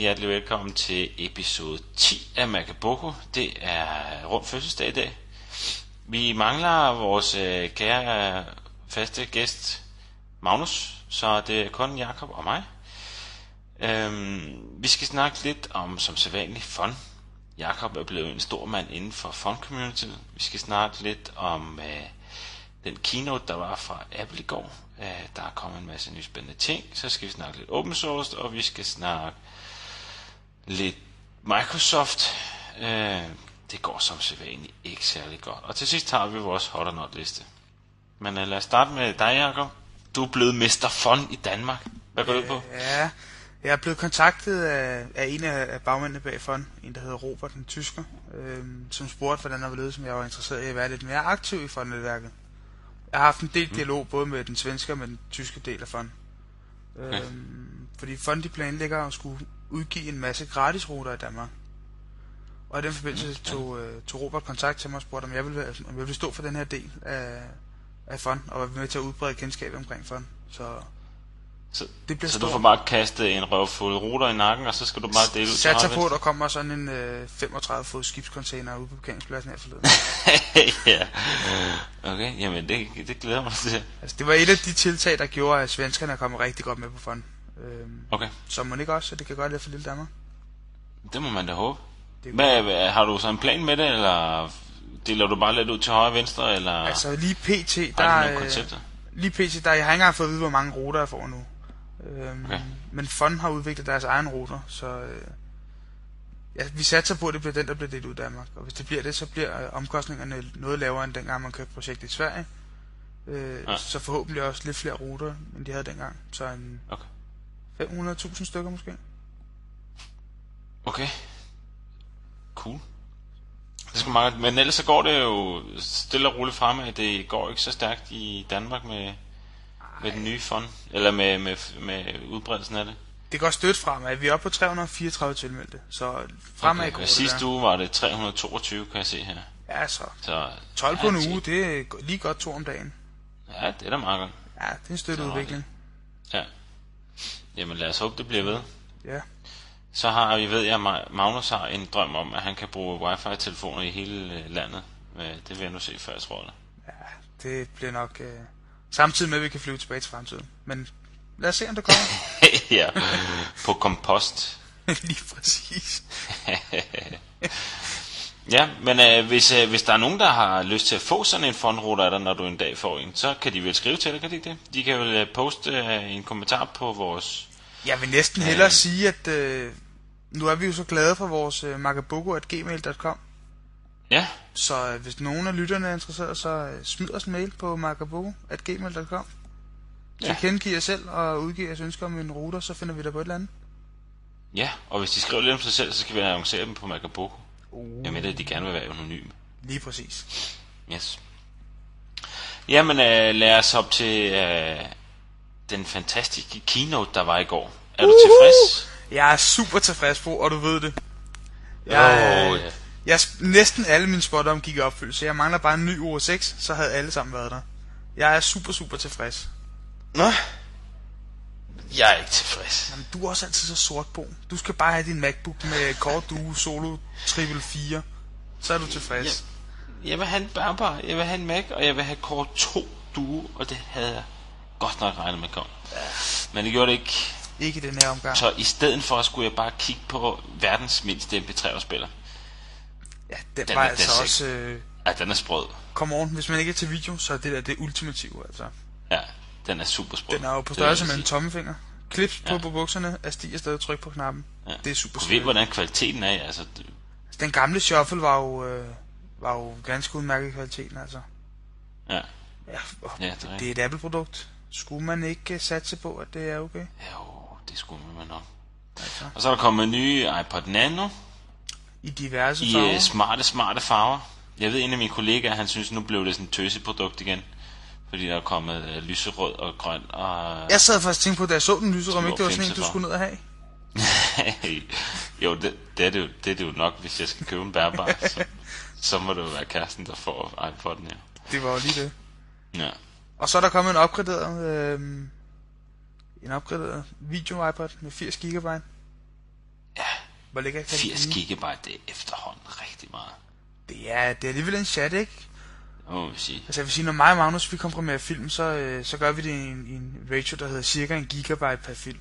Rigtig hjertelig velkommen til episode 10 af Makaboko. Det er rundt fødselsdag i dag. Vi mangler vores øh, kære øh, faste gæst Magnus, så det er kun Jakob og mig. Øhm, vi skal snakke lidt om som sædvanligt fun. Jakob er blevet en stor mand inden for fun community. Vi skal snakke lidt om øh, den keynote, der var fra Apple i går. Øh, der er kommet en masse nye spændende ting. Så skal vi snakke lidt open source, og vi skal snakke lidt Microsoft. Øh, det går som sædvanligt ikke særlig godt. Og til sidst har vi vores hot or not liste. Men øh, lad os starte med dig, Jacob. Du er blevet Mr. Fun i Danmark. Hvad går du ud på? Ja, jeg er blevet kontaktet af, af en af, bagmændene bag fond, en der hedder Robert, den tysker, øh, som spurgte, hvordan det var som jeg var interesseret i at være lidt mere aktiv i fondnetværket. Jeg har haft en del dialog både med den svenske og med den tyske del af fond. Øh, fordi fond de planlægger at skulle udgive en masse gratisruter i Danmark. Og i den forbindelse tog, øh, tog Robert kontakt til mig og spurgte, om jeg ville, om jeg ville stå for den her del af, af fond, og være med til at udbrede kendskabet omkring fond. Så Så, det bliver så du stort. får bare kastet en røvfuld ruter i nakken, og så skal du bare dele ud satser på, at der kommer sådan en øh, 35 fod skibscontainer ude på parkeringspladsen her forleden. ja. Okay, jamen det, det glæder mig til. altså, det var et af de tiltag, der gjorde, at svenskerne er kommet rigtig godt med på fond. Øhm, Okay, så må ikke også, så det kan gøre lidt for lille Danmark. det må man da håbe. Det, Hvad, hvad, har du så en plan med det, eller deler du bare lidt ud til højre og venstre, eller altså lige pt, der, øh, koncepter? lige pt, der, jeg har ikke engang fået at vide, hvor mange ruter jeg får nu. Øhm, Okay. Men Fond har udviklet deres egen ruter, så øh, ja, vi satser på, at det bliver den, der bliver delt ud i Danmark. Og hvis det bliver det, så bliver øh, omkostningerne noget lavere, end dengang man købte projektet i Sverige. Øh, Ja. Så forhåbentlig også lidt flere ruter, end de havde dengang. Så en Okay. 500.000 stykker måske. Okay. Cool. Det skal meget, men ellers så går det jo stille og roligt fremad. Det går ikke så stærkt i Danmark med, med den nye fond, eller med, med, med udbredelsen af det. Det går stødt fremad. Vi er oppe på 334 tilmeldte, så fremad Okay, går det sidste der. uge var det 322, kan jeg se her. Ja, så Så, 12 på ja, en uge, det er lige godt to om dagen. Ja, det er da meget godt. Ja, det er en støtte udvikling. Ja. Jamen lad os håbe, det bliver ved. Ja. Så har vi ved jeg, Magnus har en drøm om, at han kan bruge wifi-telefoner i hele øh, landet. Øh, Det vil jeg nu se før, jeg tror det. ja, det bliver nok... Øh, samtidig med, at vi kan flyve tilbage til fremtiden. Men lad os se, om det kommer. ja, på kompost. lige præcis. Ja, men øh, hvis, øh, hvis der er nogen, der har lyst til at få sådan en fondruter af dig, når du en dag får en, så kan de vel skrive til dig, kan de ikke det? De kan vel øh, poste øh, en kommentar på vores... Jeg vil næsten hellere sige, at øh, nu er vi jo så glade for vores øh, magabogo.gmail.com. Ja, Så øh, hvis nogen af lytterne er interesseret, så øh, smid os en mail på magabogo.gmail.com. Ja. Tilkendegiv jer selv og udgiv jeres ønsker om en router, så finder vi der på et eller andet. ja, og hvis de skriver lidt om sig selv, så skal vi annoncere dem på Macaboko. Uh. Jeg mener, at de gerne vil være anonyme. Lige præcis. Yes. Jamen, øh, lad os op til øh, den fantastiske keynote, der var i går. Er du tilfreds? Jeg er super tilfreds på, og du ved det. Jeg, øh, ja. jeg, næsten alle mine spot gik i opfyldelse. Jeg mangler bare en ny ord 6, så havde alle sammen været der. Jeg er super, super tilfreds. Nå, jeg er ikke tilfreds. Jamen, du er også altid så sort på. Du skal bare have din MacBook med Core Duo Solo Triple 4. Så er du tilfreds. Jeg vil have en Berber, jeg vil have en Mac, og jeg vil have Core 2 Duo, og det havde jeg godt nok regnet med kom. Men det gjorde det ikke. Ikke i den her omgang. Så i stedet for skulle jeg bare kigge på verdens mindste MP3-spiller. Ja, den, Den var altså også... Øh, Ja, den er sprød. come on, hvis man ikke er til video, så er det der det ultimative, altså. Ja, den er super sprød. Den er jo på Det størrelse med jeg en tommefinger. Klips på Ja. på bukserne, at stige afsted og tryk på knappen. Ja. Det er super Du ved, svært. hvordan kvaliteten er, altså. det- Den gamle shuffle var jo, øh, var jo ganske udmærket i kvaliteten, altså. Ja, Ja, Ja, det er det er et Apple-produkt. Skulle man ikke øh, satse på, at det er okay? jo, det skulle man nok. Altså, Og så er der kommet en ny iPod Nano I diverse i farver. øh, smarte, smarte farver. Jeg ved, en af mine kollegaer, han synes, nu blev det sådan et tøseprodukt igen. Fordi der er kommet øh, lyserød og grøn og... Jeg sad faktisk og tænkte på, da jeg så den lyse, om ikke det var sådan en, du skulle ned og have. jo, det, det, er det, jo, det er det jo nok, hvis jeg skal købe en bærbar. så, så må det jo være kæresten, der får iPod'en her. Det var jo lige det. Ja. Og så er der kommet en opgraderet, øh, en opgraderet video iPod med 80 GB. Ja, Hvor ligger kan 80 den blive? GB, det er efterhånden rigtig meget. Det er, det er alligevel en chat, ikke? Må vi sige. Altså jeg vil sige, når mig og Magnus vi komprimerer film, så, øh, så gør vi det i en, i en ratio, der hedder cirka en gigabyte per film.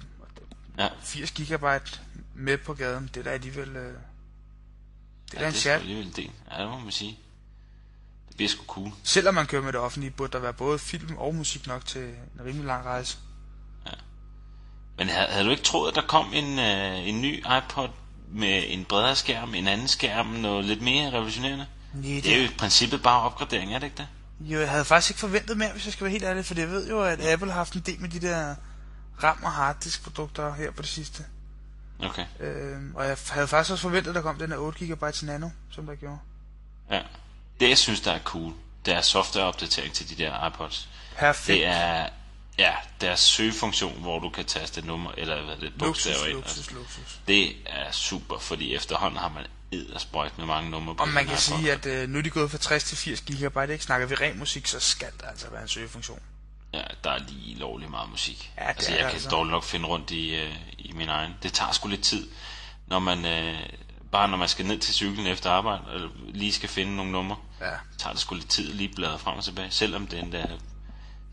Ja, 80 gigabyte med på gaden, det er da alligevel... Øh, det er ja da en det er alligevel en del. Ja, det må man sige. Det bliver sgu cool. Selvom man kører med det offentlige, burde der være både film og musik nok til en rimelig lang rejse. Men havde, havde du ikke troet, at der kom en, øh, en ny iPod med en bredere skærm, en anden skærm, noget lidt mere revolutionerende? Nej, Det er jo i princippet bare opgradering, er det ikke det? Jo, jeg havde faktisk ikke forventet mere, hvis jeg skal være helt ærlig, for jeg ved jo, at Apple har haft en del med de der RAM- og harddisk produkter her på det sidste. Okay, Øh, og jeg havde faktisk også forventet, at der kom den her 8 GB Nano, som der gjorde. ja. Det, jeg synes, der er cool, det er softwareopdatering til de der iPods. Perfekt. Det er ja, deres søgefunktion, hvor du kan taste nummer, eller hvad det, luksus, bogstaver ind. luksus, luksus. Det er super, fordi efterhånden har man eddersprøjt med mange numre på Og man kan sige, at øh, nu er de gået fra 60 til 80 GB, ikke? Snakker vi ren musik, så skal der altså være en søgefunktion. Ja, der er lige lovlig meget musik. Ja, det altså, jeg kan altså. dårligt nok finde rundt i, øh, i min egen. Det tager sgu lidt tid, når man øh, bare når man skal ned til cyklen efter arbejde, eller lige skal finde nogle numre. Ja. tager det sgu lidt tid lige bladre frem og tilbage. Selvom den der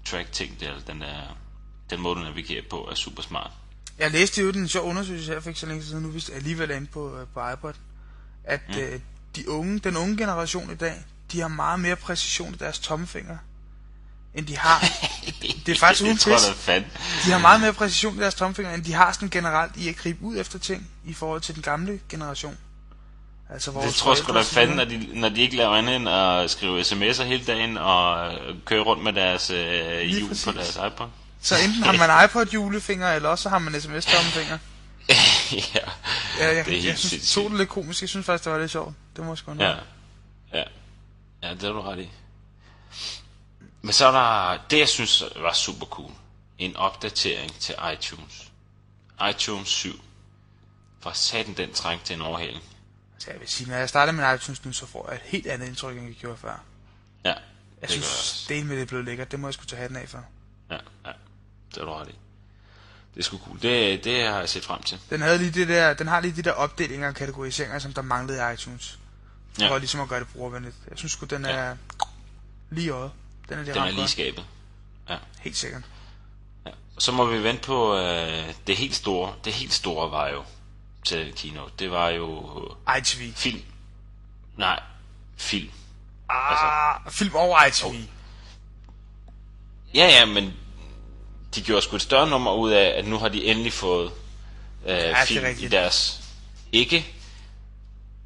track-ting, der, den der den måde, du navigerer på, er super smart. Jeg læste jo en sjov undersøgelse her for ikke så længe siden, nu hvis jeg alligevel er inde på, øh, på iPod, at mm. øh, de unge, den unge generation i dag, de har meget mere præcision i deres tommelfinger, end de har. Det er faktisk uden pis. De har meget mere præcision i deres tommelfinger, end de har sådan generelt i at gribe ud efter ting, i forhold til den gamle generation. Altså vores Det tror jeg sgu da fanden, når de, når de ikke laver andet end at skrive sms'er hele dagen og øh, køre rundt med deres øh, hjul på deres iPod. Så enten har man iPod julefinger, eller også så har man sms tommelfinger. Ja, Ja, jeg, det er helt jeg synes, sindssygt. tog det lidt komisk. Jeg synes faktisk, det var lidt sjovt. Det må jeg sgu Ja. ja. Ja. Det er du ret i. Men så er der, det jeg synes var super cool, en opdatering til iTunes. iTunes 7. For satan den træng til en overhaling. Så jeg vil sige, når jeg starter med iTunes nu, så får jeg et helt andet indtryk, end jeg gjorde før. Ja, Jeg det synes, det med det er blevet lækkert. Det må jeg sgu tage hatten af for. Ja, ja, det er du ret i. Det er sgu cool. Det, det har jeg set frem til. Den, havde lige det der, den har lige de der opdelinger og kategoriseringer, som der manglede i iTunes. For Ja. ligesom at gøre det brugervenligt. Jeg synes sgu, den Ja. er lige i øjet. Den er lige Den er lige skabet. Ja. Helt sikkert. ja. Så må vi vente på øh, det helt store. Det helt store var jo til keynote. Det var jo øh, ITV. film. Nej, film. Ah, film over ITV. Ja, ja, men de gjorde sgu et større nummer ud af, at nu har de endelig fået øh, er film i deres... Ikke...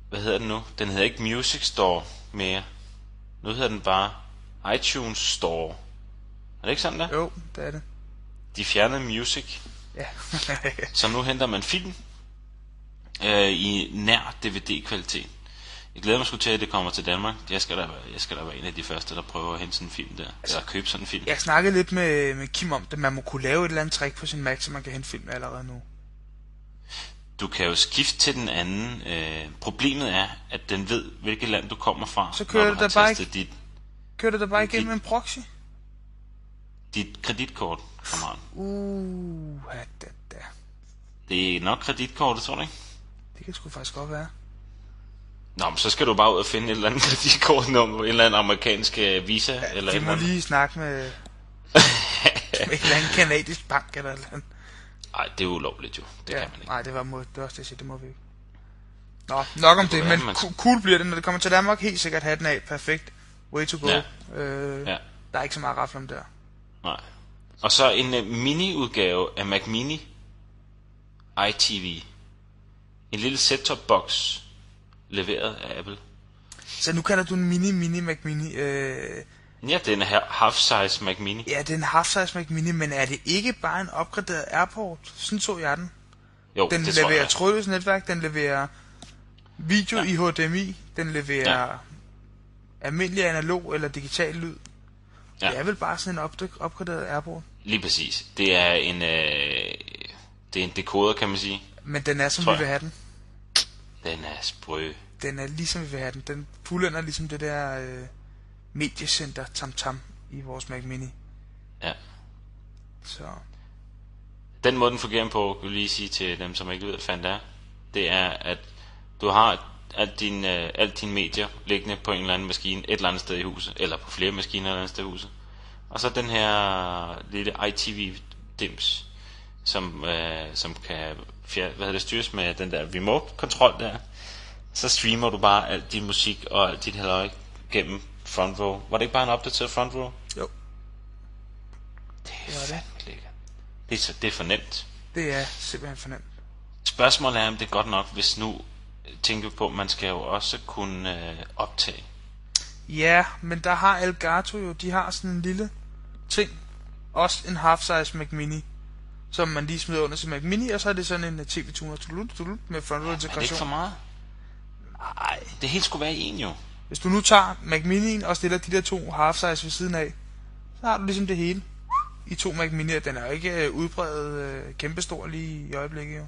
Hvad hedder den nu? Den hedder ikke Music Store mere. Nu hedder den bare iTunes Store. Er det ikke sådan der? Jo, det er det. De fjernede Music, Ja. så nu henter man film øh, i nær DVD-kvalitet. Jeg glæder mig sgu til, at det kommer til Danmark. Jeg skal da, jeg skal da være en af de første, der prøver at hente sådan en film der. Eller købe sådan en film. jeg snakkede lidt med, med Kim om det. Man må kunne lave et eller andet trick på sin Mac, så man kan hente film allerede nu. Du kan jo skifte til den anden. Øh, problemet er, at den ved, hvilket land du kommer fra. Så kører du har da bare tastet dit, Kører det da bare igennem en proxy? dit kreditkort, kammerat. Uh, da, da. Det er nok kreditkortet, tror du ikke? Det kan sgu faktisk godt være. Nå, men så skal du bare ud og finde et eller andet kreditkortnummer, en eller anden amerikansk øh, visa, ja, eller Vi et må andet. lige snakke med, med et eller andet kanadisk bank eller eller andet. Nej, det er ulovligt jo. Det Ja, kan man ikke. nej, det var, må, det var også det, jeg siger, det må vi ikke. Nå, nok om det, være, men man- cool, bliver det, når det kommer til Danmark. Helt sikkert hatten af, perfekt. Way to go. Ja. Øh, Ja, Der er ikke så meget rafle om der. nej. Og så en uh, mini-udgave af Mac Mini iTV. En lille set-top box leveret af Apple. Så nu kalder du en mini, mini Mac Mini. Øh, Ja, det er en half-size Mac Mini. ja, det er en half-size Mac Mini, men er det ikke bare en opgraderet Airport? Sådan så jeg den. Jo, Den det leverer trådløst netværk, den leverer video Ja. i HDMI, den leverer Ja. almindelig analog eller digital lyd. Ja. Det er vel bare sådan en opd- opgraderet Airport. Lige præcis. Det er en, øh, det er en dekoder, kan man sige. Men den er som vi vil have den. Den er sprø. Den er ligesom vi vil have den. Den fuldender ligesom det der øh, mediecenter Tam Tam i vores Mac Mini. Ja. Så Den måde, den fungerer på, kan jeg lige sige til dem, som ikke ved, hvad fanden det er, det er, at du har alt din, øh, alt dine medier liggende på en eller anden maskine et eller andet sted i huset, eller på flere maskiner et eller andet sted i huset. Og så den her lille ITV-dims, som, øh, som kan fjer, hvad hedder det, styres med den der remote-kontrol der. Så streamer du bare alt din musik og alt dit halløj gennem front row. Var det ikke bare en opdateret front row? jo, Det er Det fandme lækkert. Det er, så, det er for nemt. det er simpelthen for nemt. Spørgsmålet er, om det er godt nok, hvis nu tænker vi på, at man skal jo også kunne øh, optage. Ja, men der har Elgato jo, de har sådan en lille ting. Også en half-size Mac Mini. Som man lige smider under sin Mac Mini, og så er det sådan en TV-tuner tulut, tulut, med front row Er det ikke for integration. meget? Nej, det hele skulle være i en jo. Hvis du nu tager Mac Mini'en og stiller de der to half-size ved siden af, så har du ligesom det hele i to Mac Mini'er. Den er jo ikke øh, udbredt øh, kæmpestor lige i øjeblikket jo.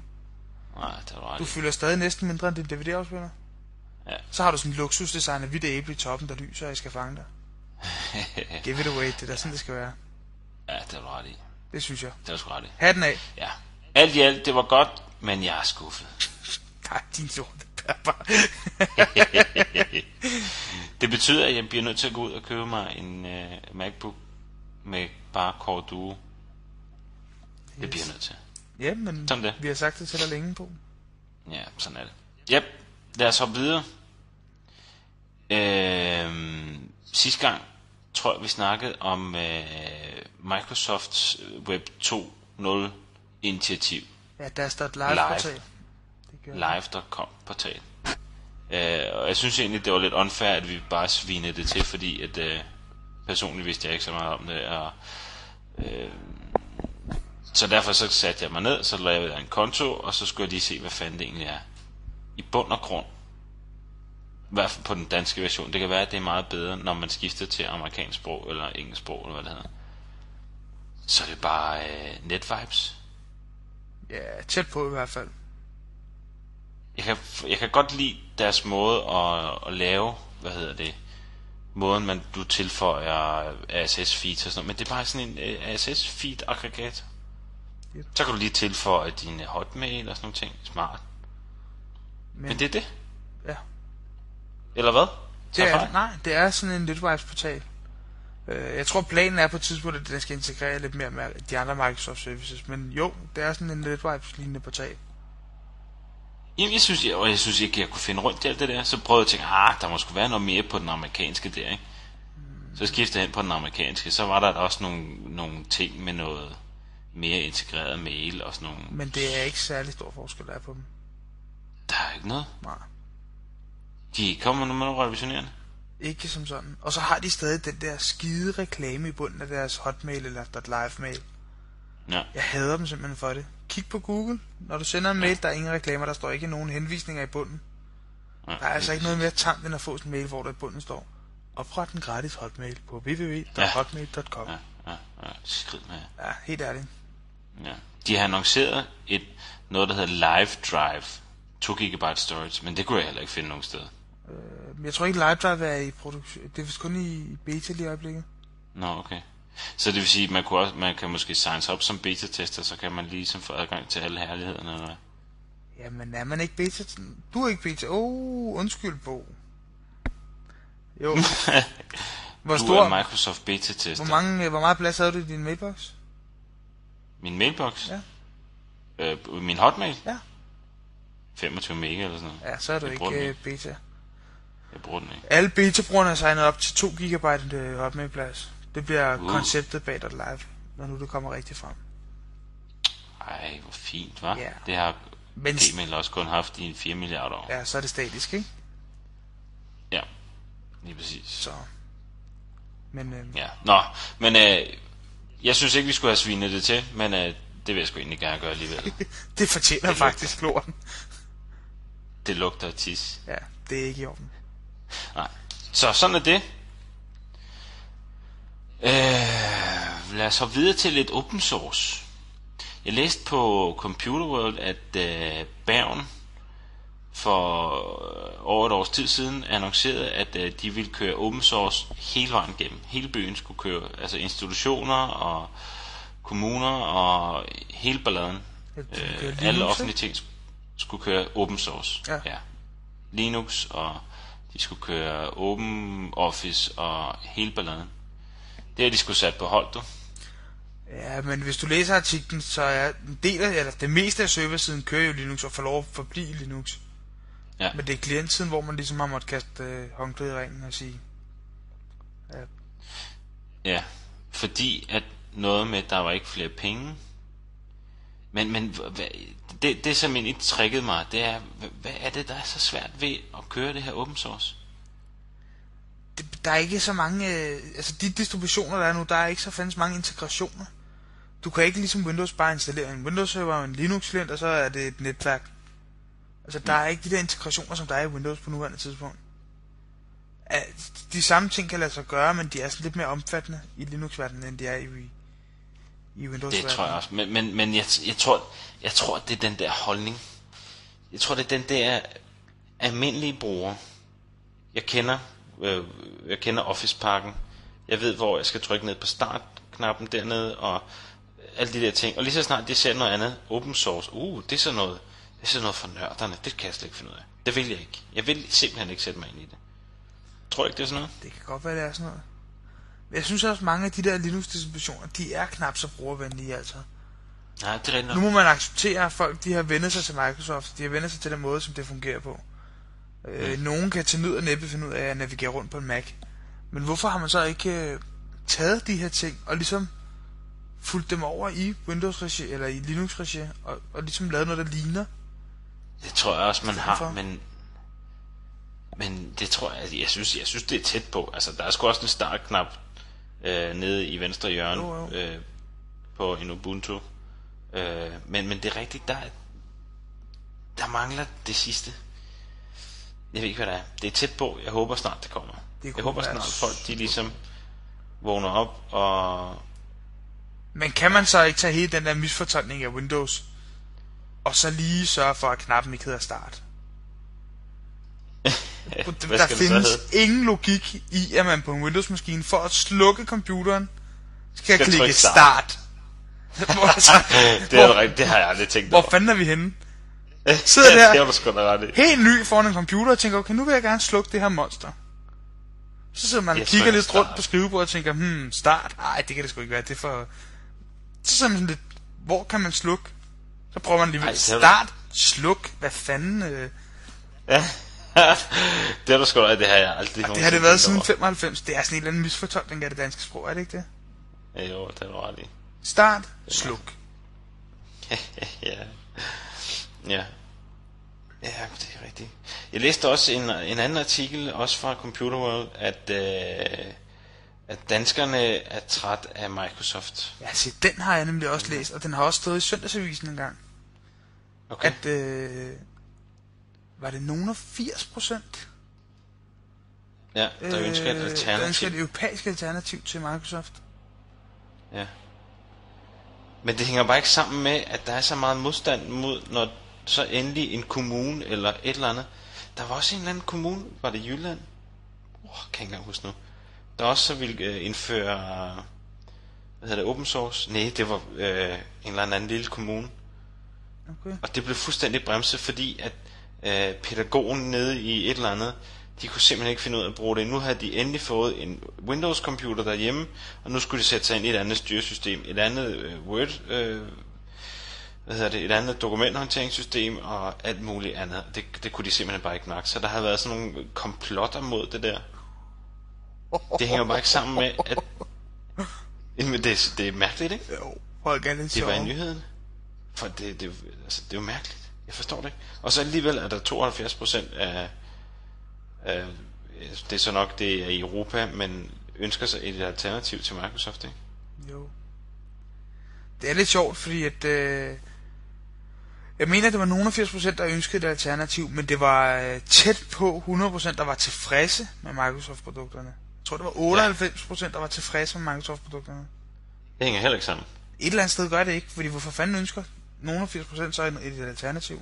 Nej, det er du fylder stadig næsten mindre end din DVD-afspiller. Ja. Så har du sådan en luksusdesign af hvidt æble i toppen, der lyser, og jeg skal fange dig. Give it away, det er da sådan, det skal være. ja, det er du ret i. Det synes jeg. Det er sgu ret. Hatten af. Ja. Alt i alt, det var godt, men jeg er skuffet. Nej, din sorte pepper. det betyder, at jeg bliver nødt til at gå ud og købe mig en øh, MacBook med bare Core Duo. Det bliver jeg nødt til. ja, men Sådan det. vi har sagt det til dig længe på. Ja, sådan er det. Yep, lad os hoppe videre. Øhm, sidste gang tror jeg, vi snakkede om øh, Microsofts Web 2.0 initiativ. Ja, der står et live, Live. portal. Det gør det. Live.com portal. Øh, og jeg synes egentlig, det var lidt unfair, at vi bare svinede det til, fordi at øh, personligt vidste jeg ikke så meget om det. Og, øh, så derfor så satte jeg mig ned, så lavede jeg en konto, og så skulle jeg lige se, hvad fanden det egentlig er. I bund og grund, i hvert fald på den danske version, det kan være, at det er meget bedre, når man skifter til amerikansk sprog, eller engelsk sprog, eller hvad det hedder. Så er det bare øh, netvibes. Ja, tæt på i hvert fald. jeg kan, jeg kan godt lide deres måde at, at lave, hvad hedder det, måden man du tilføjer ASS feeds og sådan noget, men det er bare sådan en uh, ASS feed aggregator. Yep. Så kan du lige tilføje din øh, hotmail og sådan nogle ting. Smart. Men, men det er det. Ja. Eller hvad? Det er, nej, det er sådan en Litwipes portal. Øh, jeg tror planen er på et tidspunkt, at den skal integrere lidt mere med de andre Microsoft services. Men jo, det er sådan en Litwipes lignende portal. Jamen, jeg synes, jeg, og jeg synes ikke, jeg kunne finde rundt i alt det der. Så prøvede jeg at tænke, ah, der må sgu være noget mere på den amerikanske der, ikke? Så skiftede jeg hen på den amerikanske. Så var der også nogle, nogle ting med noget mere integreret mail og sådan nogle... Men det er ikke særlig stor forskel, der er på dem. Der er ikke noget. Nej. De er ikke kommet med noget revisionerende. Ikke som sådan. Og så har de stadig den der skide reklame i bunden af deres hotmail eller .live mail. Ja. Jeg hader dem simpelthen for det. Kig på Google. Når du sender en mail, der er ingen reklamer, der står ikke nogen henvisninger i bunden. ja Der er altså ikke noget mere tamt, end at få en mail, hvor der i bunden står Opret en gratis hotmail på www.hotmail.com. Ja, ja, ja. Skrid med. Ja, helt ærligt. Ja. De har annonceret et, noget, der hedder Live Drive. 2 GB storage, men det kunne jeg heller ikke finde nogen steder. Men Jeg tror ikke Live Drive er i produktion. Det er vist kun i beta lige i øjeblikket. Nå, okay. Så det vil sige, at man, kunne også, man kan måske signes op som beta-tester, så kan man ligesom få adgang til alle herlighederne, eller hvad? Jamen, er man ikke beta? Du er ikke beta. Åh, oh, undskyld, Bo. Jo. hvor Du stor, er Microsoft beta-tester. hvor, mange, hvor meget plads havde du i din mailbox? Min mailbox? Ja. Øh, min hotmail? Ja. 25 mega eller sådan noget. Ja, så er du Jeg ikke øh, beta. Jeg bruger den ikke. Alle beta-brugerne er signet op til 2 GB øh, hotmail-plads. Det bliver Uh. konceptet bag dig live, når nu det kommer rigtig frem. Ej, hvor fint, hva'? Ja. Det har Men Gmail også kun haft i 4 milliarder år. ja, så er det statisk, ikke? Ja, lige præcis. Så. Men øh, Ja, nå, men øh, jeg synes ikke, vi skulle have svinet det til, men øh, det vil jeg sgu egentlig gerne gøre alligevel. det fortjener det faktisk lorten. Det lugter af tis. Ja, det er ikke i orden. Nej. Så sådan er det. Øh, lad os så videre til lidt open source. Jeg læste på Computer World, at øh, Bergen for øh, over et års tid siden annoncerede, at øh, de ville køre open source hele vejen igennem. Hele byen skulle køre, altså institutioner og kommuner og hele balladen. Øh, alle offentlige ting skulle køre open source. Ja. ja. Linux og de skulle køre Open Office og hele balladen. Det har de skulle sat på hold, du. Ja, men hvis du læser artiklen, så er en del af, eller det meste af serversiden kører jo Linux og får lov at forblive Linux. Ja. Men det er klientsiden, hvor man ligesom har måttet kaste øh, håndklæde i ringen og sige, ja, Ja, fordi at noget med, at der var ikke flere penge. Men, men hvad, det, det som egentlig triggede mig, det er, hvad, er det, der er så svært ved at køre det her open source? det, der er ikke så mange, øh, altså de distributioner, der er nu, der er ikke så fandens mange integrationer. Du kan ikke ligesom Windows bare installere en Windows-server og en Linux-klient, og så er det et netværk. Altså, der er ikke de der integrationer, som der er i Windows på nuværende tidspunkt. Ja, de samme ting kan lade sig gøre, men de er sådan lidt mere omfattende i Linux-verdenen, end de er i, i windows Det tror jeg også. Men, men, men jeg, jeg, tror, jeg tror, det er den der holdning. Jeg tror, det er den der almindelige bruger. Jeg kender, øh, jeg kender Office-pakken. Jeg ved, hvor jeg skal trykke ned på startknappen dernede, og alle de der ting. Og lige så snart de ser noget andet, open source, uh, det er sådan noget, det er sådan noget for nørderne. Det kan jeg slet ikke finde ud af. Det vil jeg ikke. Jeg vil simpelthen ikke sætte mig ind i det. Tror du ikke, det er sådan noget? Det kan godt være, det er sådan noget. Men jeg synes også, at mange af de der Linux-distributioner, de er knap så brugervenlige, altså. Nej, det er Nu må man acceptere, at folk de har vendt sig til Microsoft. De har vendt sig til den måde, som det fungerer på. Øh, nogen kan til nød og næppe finde ud af at navigere rundt på en Mac. Men hvorfor har man så ikke øh, taget de her ting og ligesom fulgt dem over i Windows-regi eller i Linux-regi og, og ligesom lavet noget, der ligner? Det tror jeg også, man har, men... Men det tror jeg, jeg synes, jeg synes det er tæt på. Altså, der er sgu også en startknap øh, nede i venstre hjørne Jo, jo. Øh, på en Ubuntu. Øh, men, men det er rigtigt, der, er- der mangler det sidste. Jeg ved ikke, hvad det er. Det er tæt på. Jeg håber snart, det kommer. Det jeg håber snart, folk de ligesom vågner op og... Men kan man så ikke tage hele den der misfortolkning af Windows og så lige sørge for, at knappen ikke hedder start? Der findes ingen logik i, at man på en Windows-maskine for at slukke computeren skal, Skal klikke start. start. hvor, altså, Det er hvor, rigtigt, det har jeg aldrig tænkt hvor over. fanden er vi henne? sidder der- det sgu da ret i. Helt ny foran en computer og tænker, okay, nu vil jeg gerne slukke det her monster. Så sidder man og kigger lidt start. rundt på skrivebordet og tænker, hmm, start? Nej, det kan det sgu ikke være, det er for... Så sidder man sådan lidt, hvor kan man slukke? Så prøver man Ej, er du- start, sluk, hvad fanden... Øh, Ja. det har du sgu da det har jeg aldrig det har det været siden over. 95. Det er sådan en eller anden misfortolkning af det danske sprog, er det ikke det? Ja, jo, det har du ret i. Start, sluk. ja. Ja. Ja, det er rigtigt. Jeg læste også en, en anden artikel, også fra Computer World, at, øh, at danskerne er træt af Microsoft. Ja, se, den har jeg nemlig også læst, og den har også stået i søndagsavisen en gang. Okay. At, øh, var det nogen af 80 procent? ja, der ønsker et Der ønsker alternativ. et europæisk alternativ til Microsoft. Ja. Men det hænger bare ikke sammen med, at der er så meget modstand mod, når så endelig en kommune eller et eller andet. Der var også en eller anden kommune, var det Jylland? Oh, kan jeg ikke engang huske nu. Der også så ville øh, indføre, hvad hedder det, open source? Nej, det var øh, en eller anden lille kommune. Okay. Og det blev fuldstændig bremset, fordi at øh, pædagogen nede i et eller andet, de kunne simpelthen ikke finde ud af at bruge det. Nu havde de endelig fået en Windows-computer derhjemme, og nu skulle de sætte sig ind i et andet styresystem, et andet øh, Word, øh, hvad hedder det, et andet dokumenthåndteringssystem og alt muligt andet. Det, det kunne de simpelthen bare ikke nok. Så der har været sådan nogle komplotter mod det der. Det hænger bare ikke sammen med, at... Jamen, det, det er mærkeligt, ikke? Jo, Det var i nyheden. For det, det, altså, det er jo mærkeligt. Jeg forstår det ikke. Og så alligevel er der 72 procent af, af, det er så nok det er i Europa, men ønsker sig et alternativ til Microsoft, ikke? Jo. det er lidt sjovt, fordi at... Øh, jeg mener, det var nogen af 80%, der ønskede et alternativ, men det var øh, tæt på 100%, der var tilfredse med Microsoft-produkterne. Jeg tror, det var 98%, der var tilfredse med Microsoft-produkterne. Det hænger heller ikke sammen. Et eller andet sted gør det ikke, fordi hvorfor fanden ønsker nogen af 80% så et, et alternativ?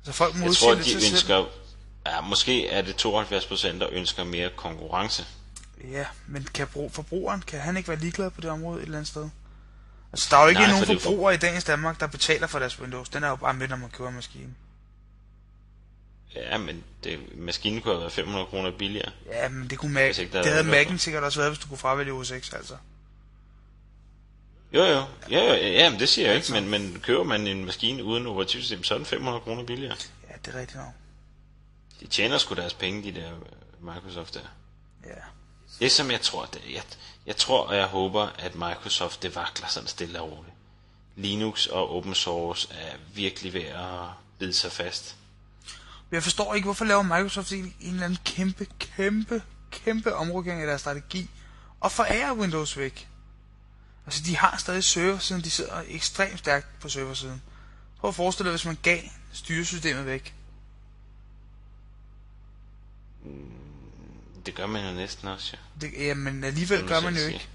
Altså folk Jeg tror, de til sig selv. ønsker... Ja, måske er det 72 procent, der ønsker mere konkurrence. Ja, men kan forbrugeren, kan han ikke være ligeglad på det område et eller andet sted? Altså, der er jo ikke Nej, nogen for er jo for- forbrugere i dagens Danmark, der betaler for deres Windows. Den er jo bare med, når man køber maskinen. Ja, men det, maskinen kunne have været 500 kroner billigere. Ja, men det kunne Mac, ikke det havde Mac'en sikkert også været, hvis du kunne fravælge OS X, altså. Jo, jo. Ja, jo, ja, men det siger jeg ikke, men, men køber man en maskine uden operativsystem, så er den 500 kroner billigere. Ja, det er rigtigt nok. De tjener sgu deres penge, de der øh, Microsoft der. Ja. Det som jeg tror, det, jeg, jeg tror og jeg håber, at Microsoft det vakler sådan stille og roligt. Linux og open source er virkelig ved at bide sig fast. Jeg forstår ikke, hvorfor laver Microsoft en, en eller anden kæmpe, kæmpe, kæmpe omrokering af deres strategi, og forærer Windows væk. Altså, de har stadig serversiden, de sidder ekstremt stærkt på serversiden. Prøv at forestille dig, hvis man gav styresystemet væk. Det gør man jo næsten også, ja. Det, jamen, alligevel Som du gør man jo ikke.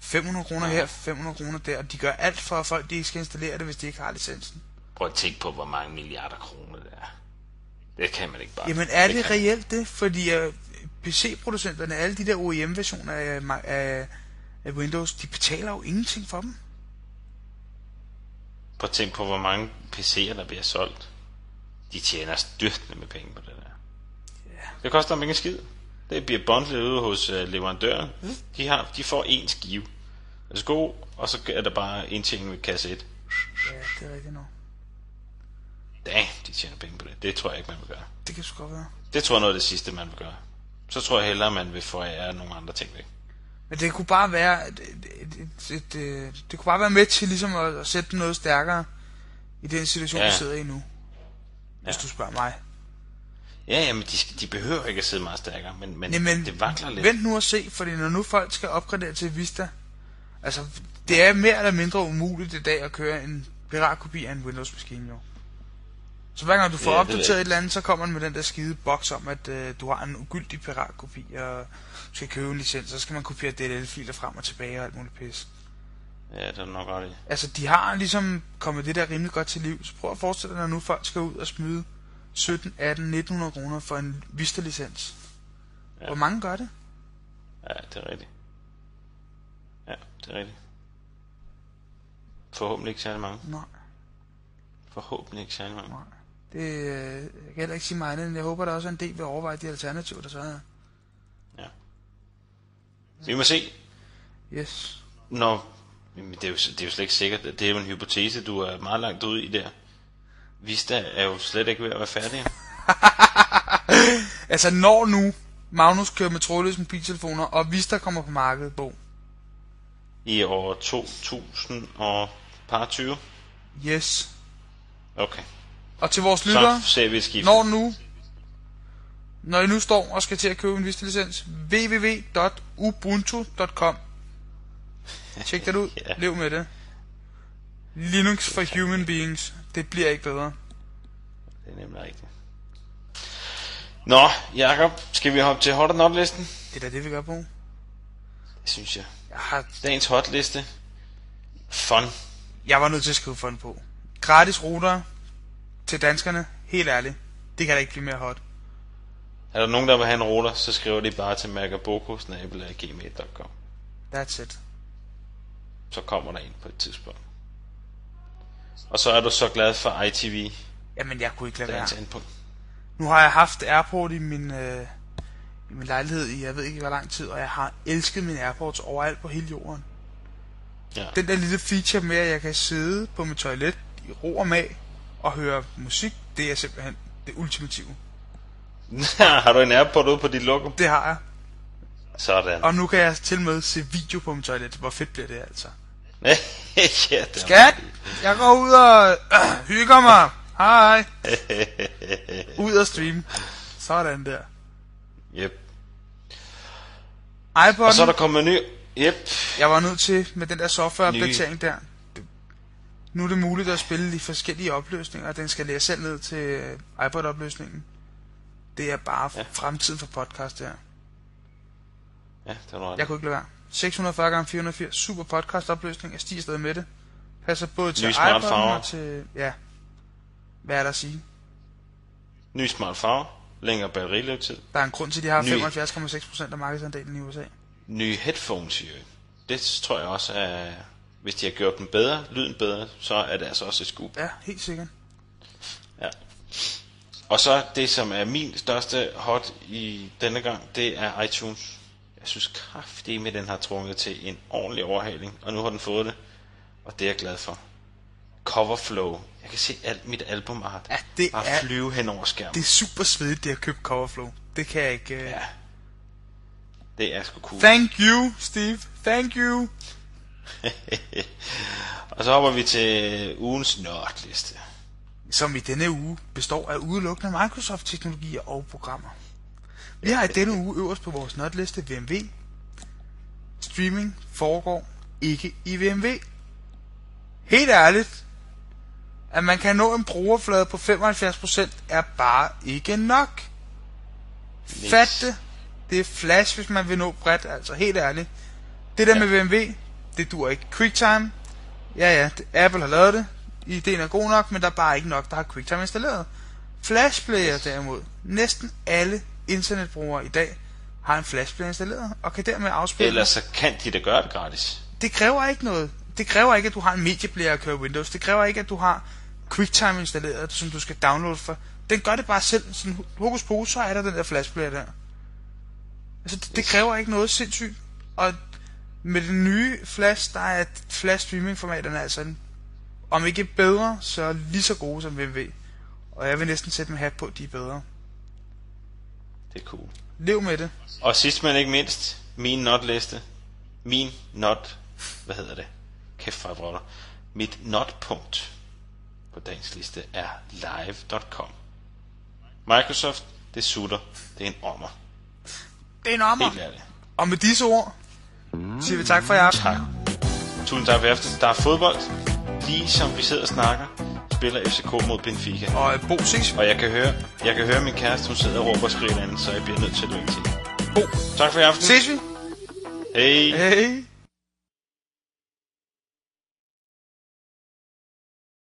500 kroner her, 500 kroner der, og de gør alt for, at folk de ikke skal installere det, hvis de ikke har licensen. Prøv at tænke på, hvor mange milliarder kroner det er. Det kan man ikke bare. Jamen er det kan- reelt det? Fordi uh, PC-producenterne, alle de der OEM-versioner af, af, af Windows, de betaler jo ingenting for dem. Prøv at tænke på, hvor mange PC'er, der bliver solgt. De tjener styrtende med penge på det der. Ja. Det koster dem ikke en skid. Det bliver bundlet ude hos uh, leverandøren. De, har, de får én skive. Værsgo, og så er der bare indtjening ved kasse 1. Ja, det er rigtigt nok. Damn, de tjener penge på det. Det tror jeg ikke, man vil gøre. Det kan sgu godt være. Det tror jeg noget af det sidste, man vil gøre. Så tror jeg hellere, man vil forære nogle andre ting væk. Men det kunne bare være, et, et, et, et, et, det kunne bare være med til ligesom at, at sætte noget stærkere i den situation, Ja. vi sidder i nu. Hvis Ja. du spørger mig. Ja, men de, de behøver ikke at sidde meget stærkere, men, men Jamen, det vakler lidt. vent nu og se, fordi når nu folk skal opgradere til Vista, altså, det er mere eller mindre umuligt i dag at køre en piratkopi af en Windows-maskine, jo. Så hver gang du får Ja, opdateret et eller andet, så kommer den med den der skide boks om, at øh, du har en ugyldig piratkopi, og du skal købe en licens, så skal man kopiere DLL-filer frem og tilbage og alt muligt pis. Ja, det er nok ret i. Altså, de har ligesom kommet det der rimelig godt til liv. Så prøv at forestille dig, når nu folk skal ud og smide 17, 18, 1900 kroner for en Vista-licens. Ja. Hvor mange gør det? Ja, det er rigtigt. Ja, det er rigtigt. Forhåbentlig ikke særlig mange. Nej, Forhåbentlig ikke særlig mange. nej. Det øh, jeg kan heller ikke sige mig andet, end jeg håber, der også er en del vil overveje de alternativer, der så er. Vi må se, Yes. når... Jamen, det er, jo, det er jo slet ikke sikkert. Det er jo en hypotese, du er meget langt ude i der. Vista er jo slet ikke ved at være færdig. Altså, når nu Magnus kører med trådløse mobiltelefoner, og Vista kommer på markedet, Bo. I år 2000 og par 20. Yes. Okay. Og til vores lyttere, ser vi et skift. når nu, når I nu står og skal til at købe en Vista-licens, www.ubuntu.com Tjek det ud. Ja. Lev med det. Linux for human beings. Det bliver ikke bedre. Det er nemlig rigtigt. Nå, Jakob, skal vi hoppe til hot not listen? Det er da det, vi gør på. Det synes jeg. Jeg, har, Dagens hotliste. Fun. jeg var nødt til at skrive fund på. Gratis ruter til danskerne. Helt ærligt. Det kan da ikke blive mere hot. Er der nogen, der vil have en router, så skriver de bare til magaboko.gmail.com That's it. Så kommer der en på et tidspunkt. Og så er du så glad for ITV, Jamen, jeg kunne ikke lade være. Nu har jeg haft Airport i min, øh, i min lejlighed i, jeg ved ikke hvor lang tid, og jeg har elsket min Airports overalt på hele jorden. Ja. Den der lille feature med, at jeg kan sidde på mit toilet i ro og mag og høre musik, det er simpelthen det ultimative. har du en Airpod ude på dit logo? Det har jeg. Sådan. Og nu kan jeg til med se video på mit toilet. Hvor fedt bliver det altså. ja, det Skat! Jeg går ud og øh, hygger mig. Hej. Ud og stream. Sådan der. Yep. iPod'en, Og så er der kommet en ny... Yep. jeg var nødt til med den der softwareopdatering der. Nu er det muligt at spille de forskellige opløsninger, og den skal lære selv ned til øh, iPod-opløsningen. Det er bare ja. Fremtiden for podcast, det her. Ja, det var ret. Jeg kunne ikke lade være. 640 x 480 super podcast opløsning. Jeg stiger stadig med det. Passer både til farver. og til... Ja. Hvad er der at sige? Ny smart farve, længere batterilevetid, Der er en grund til, at de har Ny. 75,6% af markedsandelen i USA. nye headphones i øvrigt. Det tror jeg også er, hvis de har gjort dem bedre, lyden bedre, så er det altså også et skub. Ja, helt sikkert. Ja. Og så det, som er min største hot i denne gang, det er iTunes. Jeg synes kraftigt med den har trukket til en ordentlig overhaling, og nu har den fået det, og det er jeg glad for. Coverflow. Jeg kan se alt mit albumart. Ja, det bare er- flyve hen over skærmen. Det er super svedigt, det har købt Coverflow. Det kan jeg ikke... Uh... Ja. Det er sgu cool. Thank you, Steve. Thank you. og så hopper vi til ugens nørdliste. Som i denne uge består af udelukkende Microsoft-teknologier og programmer. Vi har i denne uge øverst på vores notliste VMW. Streaming foregår ikke i VMW. Helt ærligt, at man kan nå en brugerflade på 75% er bare ikke nok. Fat det. Det er flash, hvis man vil nå bredt, altså helt ærligt. Det der Ja. med BMW, det dur ikke. QuickTime, ja ja, Apple har lavet det. Ideen er god nok, men der er bare ikke nok, der har QuickTime installeret. Flashplayer derimod, næsten alle internetbrugere i dag har en flashplayer installeret, og kan dermed afspille. Ellers så kan de da gøre det gratis. Det kræver ikke noget. Det kræver ikke, at du har en medieplayer at køre Windows. Det kræver ikke, at du har QuickTime installeret, som du skal downloade for. Den gør det bare selv. Sådan hokus pokus, så er der den der flashplayer der. Altså, det, det kræver ikke noget sindssygt. Og med den nye flash, der er flash streaming formaterne altså en, om ikke bedre, så lige så gode som VMW. Og jeg vil næsten sætte min hat på, at de er bedre. Det er cool. Lev med det. Og sidst men ikke mindst, min notliste. Min not, hvad hedder det? Kæft for brotter. Mit notpunkt på dagens liste er live.com. Microsoft, det sutter. Det er en ommer. Det er en ommer. Helt ærligt. Og med disse ord, siger vi tak for i aften. Tak. Tusind tak for aften. Der er fodbold. Lige som vi sidder og snakker, spiller FCK mod Benfica. Og øh, Bo, ses. Og jeg kan høre, jeg kan høre min kæreste, hun sidder og råber og skriger andet, så jeg bliver nødt til at løbe til. Bo, Tak for i aften. ses vi. Hej. Hej.